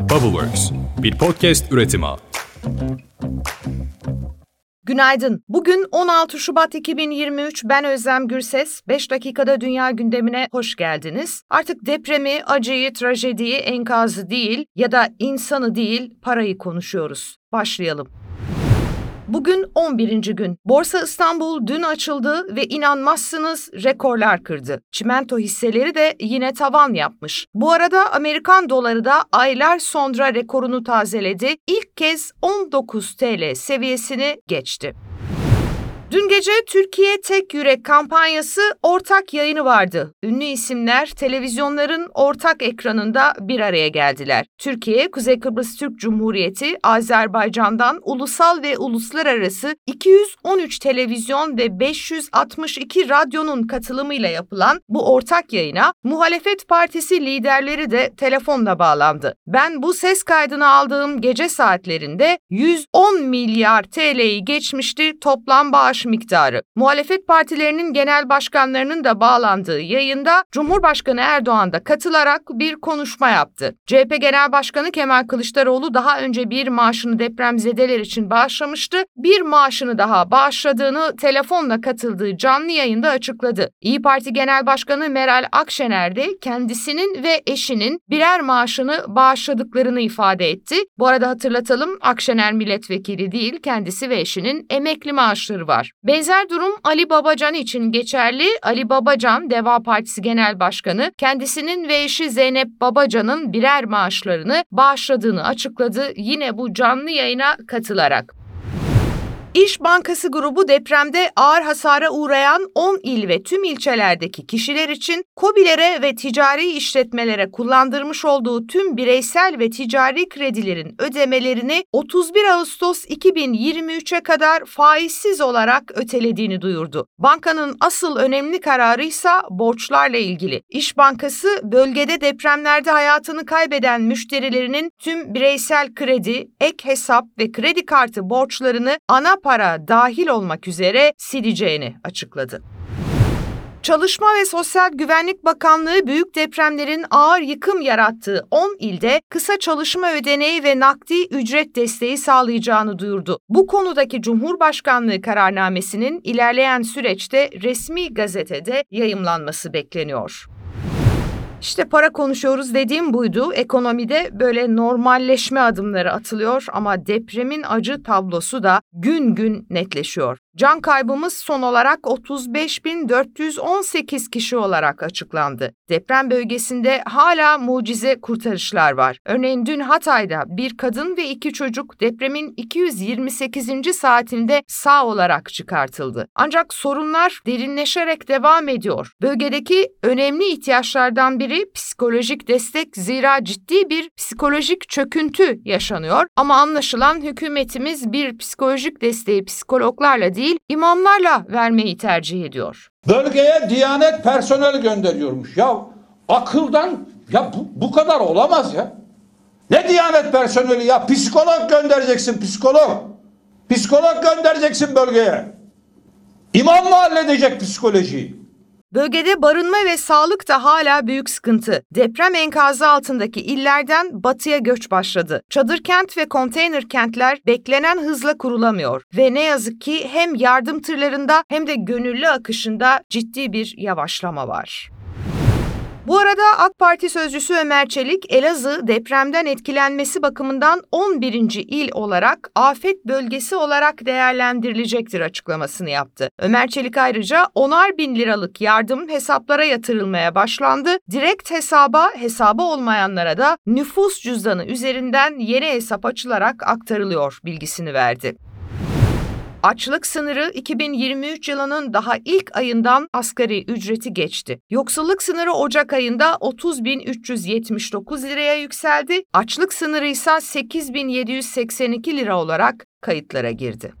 Bubbleworks, bir podcast üretimi. Günaydın. Bugün 16 Şubat 2023. Ben Özlem Gürses. 5 dakikada dünya gündemine hoş geldiniz. Artık depremi, acıyı, trajediyi, enkazı değil ya da insanı değil, parayı konuşuyoruz. Başlayalım. Bugün 11. gün. Borsa İstanbul dün açıldı ve inanmazsınız rekorlar kırdı. Çimento hisseleri de yine tavan yapmış. Bu arada Amerikan doları da aylar sonra rekorunu tazeledi. İlk kez 19 TL seviyesini geçti. Dün gece Türkiye Tek Yürek kampanyası ortak yayını vardı. Ünlü isimler televizyonların ortak ekranında bir araya geldiler. Türkiye, Kuzey Kıbrıs Türk Cumhuriyeti, Azerbaycan'dan ulusal ve uluslararası 213 televizyon ve 562 radyonun katılımıyla yapılan bu ortak yayına muhalefet partisi liderleri de telefonla bağlandı. Ben bu ses kaydını aldığım gece saatlerinde 110 milyar TL'yi geçmişti toplam bağış bağış miktarı. Muhalefet partilerinin genel başkanlarının da bağlandığı yayında Cumhurbaşkanı Erdoğan da katılarak bir konuşma yaptı. CHP Genel Başkanı Kemal Kılıçdaroğlu daha önce bir maaşını depremzedeler için bağışlamıştı. Bir maaşını daha bağışladığını telefonla katıldığı canlı yayında açıkladı. İyi Parti Genel Başkanı Meral Akşener de kendisinin ve eşinin birer maaşını bağışladıklarını ifade etti. Bu arada hatırlatalım Akşener milletvekili değil kendisi ve eşinin emekli maaşları var. Benzer durum Ali Babacan için geçerli. Ali Babacan, Deva Partisi Genel Başkanı, kendisinin ve eşi Zeynep Babacan'ın birer maaşlarını bağışladığını açıkladı yine bu canlı yayına katılarak. İş Bankası grubu depremde ağır hasara uğrayan 10 il ve tüm ilçelerdeki kişiler için KOBİ'lere ve ticari işletmelere kullandırmış olduğu tüm bireysel ve ticari kredilerin ödemelerini 31 Ağustos 2023'e kadar faizsiz olarak ötelediğini duyurdu. Bankanın asıl önemli kararı ise borçlarla ilgili. İş Bankası bölgede depremlerde hayatını kaybeden müşterilerinin tüm bireysel kredi, ek hesap ve kredi kartı borçlarını ana para dahil olmak üzere sileceğini açıkladı. Çalışma ve Sosyal Güvenlik Bakanlığı büyük depremlerin ağır yıkım yarattığı 10 ilde kısa çalışma ödeneği ve nakdi ücret desteği sağlayacağını duyurdu. Bu konudaki Cumhurbaşkanlığı kararnamesinin ilerleyen süreçte resmi gazetede yayımlanması bekleniyor. İşte para konuşuyoruz dediğim buydu. Ekonomide böyle normalleşme adımları atılıyor ama depremin acı tablosu da gün gün netleşiyor. Can kaybımız son olarak 35.418 kişi olarak açıklandı. Deprem bölgesinde hala mucize kurtarışlar var. Örneğin dün Hatay'da bir kadın ve iki çocuk depremin 228. saatinde sağ olarak çıkartıldı. Ancak sorunlar derinleşerek devam ediyor. Bölgedeki önemli ihtiyaçlardan biri psikolojik destek zira ciddi bir psikolojik çöküntü yaşanıyor. Ama anlaşılan hükümetimiz bir psikolojik desteği psikologlarla değil imamlarla vermeyi tercih ediyor. Bölgeye Diyanet personeli gönderiyormuş. Ya akıldan ya bu, bu kadar olamaz ya. Ne Diyanet personeli ya psikolog göndereceksin psikolog. Psikolog göndereceksin bölgeye. İmam mı halledecek psikolojiyi? Bölgede barınma ve sağlık da hala büyük sıkıntı. Deprem enkazı altındaki illerden batıya göç başladı. Çadır kent ve konteyner kentler beklenen hızla kurulamıyor ve ne yazık ki hem yardım tırlarında hem de gönüllü akışında ciddi bir yavaşlama var. Bu arada AK Parti sözcüsü Ömer Çelik, Elazığ depremden etkilenmesi bakımından 11. il olarak afet bölgesi olarak değerlendirilecektir açıklamasını yaptı. Ömer Çelik ayrıca 10'ar bin liralık yardım hesaplara yatırılmaya başlandı. Direkt hesaba, hesabı olmayanlara da nüfus cüzdanı üzerinden yeni hesap açılarak aktarılıyor bilgisini verdi. Açlık sınırı 2023 yılının daha ilk ayından asgari ücreti geçti. Yoksulluk sınırı Ocak ayında 30.379 liraya yükseldi. Açlık sınırı ise 8.782 lira olarak kayıtlara girdi.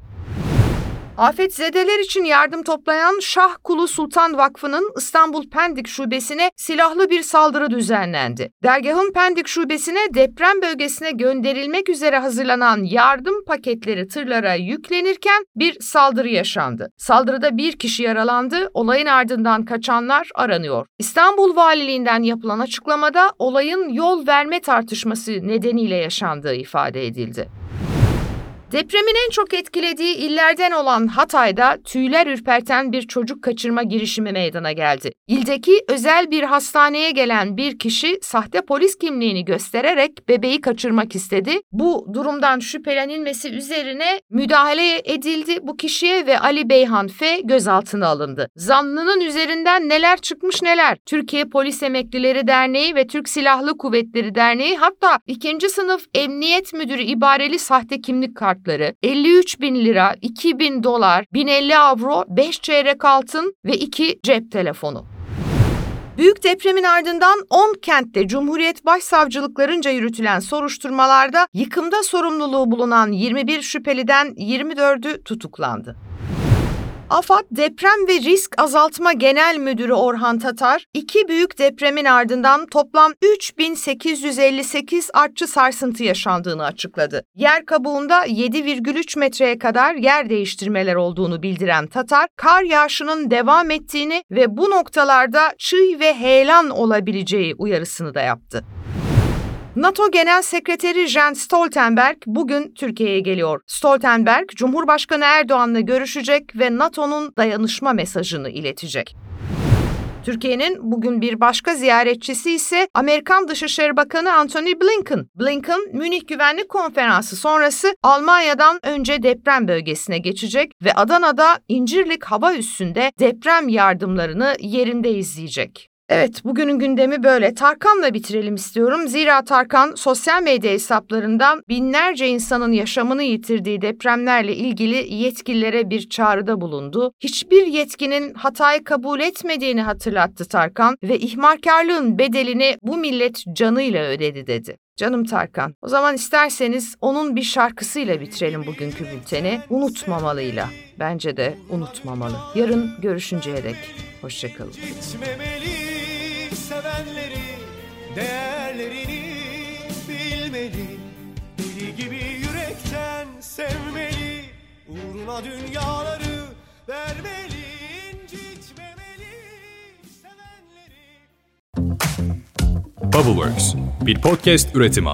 Afetzedeler için yardım toplayan Şah Kulu Sultan Vakfı'nın İstanbul Pendik Şubesi'ne silahlı bir saldırı düzenlendi. Dergahın Pendik Şubesi'ne deprem bölgesine gönderilmek üzere hazırlanan yardım paketleri tırlara yüklenirken bir saldırı yaşandı. Saldırıda bir kişi yaralandı, olayın ardından kaçanlar aranıyor. İstanbul Valiliğinden yapılan açıklamada olayın yol verme tartışması nedeniyle yaşandığı ifade edildi. Depremin en çok etkilediği illerden olan Hatay'da tüyler ürperten bir çocuk kaçırma girişimi meydana geldi. İldeki özel bir hastaneye gelen bir kişi sahte polis kimliğini göstererek bebeği kaçırmak istedi. Bu durumdan şüphelenilmesi üzerine müdahale edildi bu kişiye ve Ali Beyhan F gözaltına alındı. Zanlının üzerinden neler çıkmış neler. Türkiye Polis Emeklileri Derneği ve Türk Silahlı Kuvvetleri Derneği hatta ikinci sınıf emniyet müdürü ibareli sahte kimlik kartı kartları 53 bin lira, 2 bin dolar, 1050 avro, 5 çeyrek altın ve 2 cep telefonu. Büyük depremin ardından 10 kentte Cumhuriyet Başsavcılıklarınca yürütülen soruşturmalarda yıkımda sorumluluğu bulunan 21 şüpheliden 24'ü tutuklandı. AFAD Deprem ve Risk Azaltma Genel Müdürü Orhan Tatar, iki büyük depremin ardından toplam 3858 artçı sarsıntı yaşandığını açıkladı. Yer kabuğunda 7,3 metreye kadar yer değiştirmeler olduğunu bildiren Tatar, kar yağışının devam ettiğini ve bu noktalarda çığ ve heyelan olabileceği uyarısını da yaptı. NATO Genel Sekreteri Jens Stoltenberg bugün Türkiye'ye geliyor. Stoltenberg, Cumhurbaşkanı Erdoğan'la görüşecek ve NATO'nun dayanışma mesajını iletecek. Türkiye'nin bugün bir başka ziyaretçisi ise Amerikan Dışişleri Bakanı Antony Blinken. Blinken, Münih Güvenlik Konferansı sonrası Almanya'dan önce deprem bölgesine geçecek ve Adana'da İncirlik hava üssünde deprem yardımlarını yerinde izleyecek. Evet, bugünün gündemi böyle. Tarkan'la bitirelim istiyorum. Zira Tarkan sosyal medya hesaplarından binlerce insanın yaşamını yitirdiği depremlerle ilgili yetkililere bir çağrıda bulundu. Hiçbir yetkinin hatayı kabul etmediğini hatırlattı Tarkan ve ihmalkarlığın bedelini bu millet canıyla ödedi dedi. Canım Tarkan, o zaman isterseniz onun bir şarkısıyla bitirelim bugünkü bülteni. Unutmamalıyla. Bence de unutmamalı. Yarın görüşünceye dek. Hoşçakalın. Gitmemeli sevenleri değerlerini bilmeli Deli gibi yürekten sevmeli Uğruna dünyaları vermeli incitmemeli sevenleri Bubbleworks bir podcast üretimi.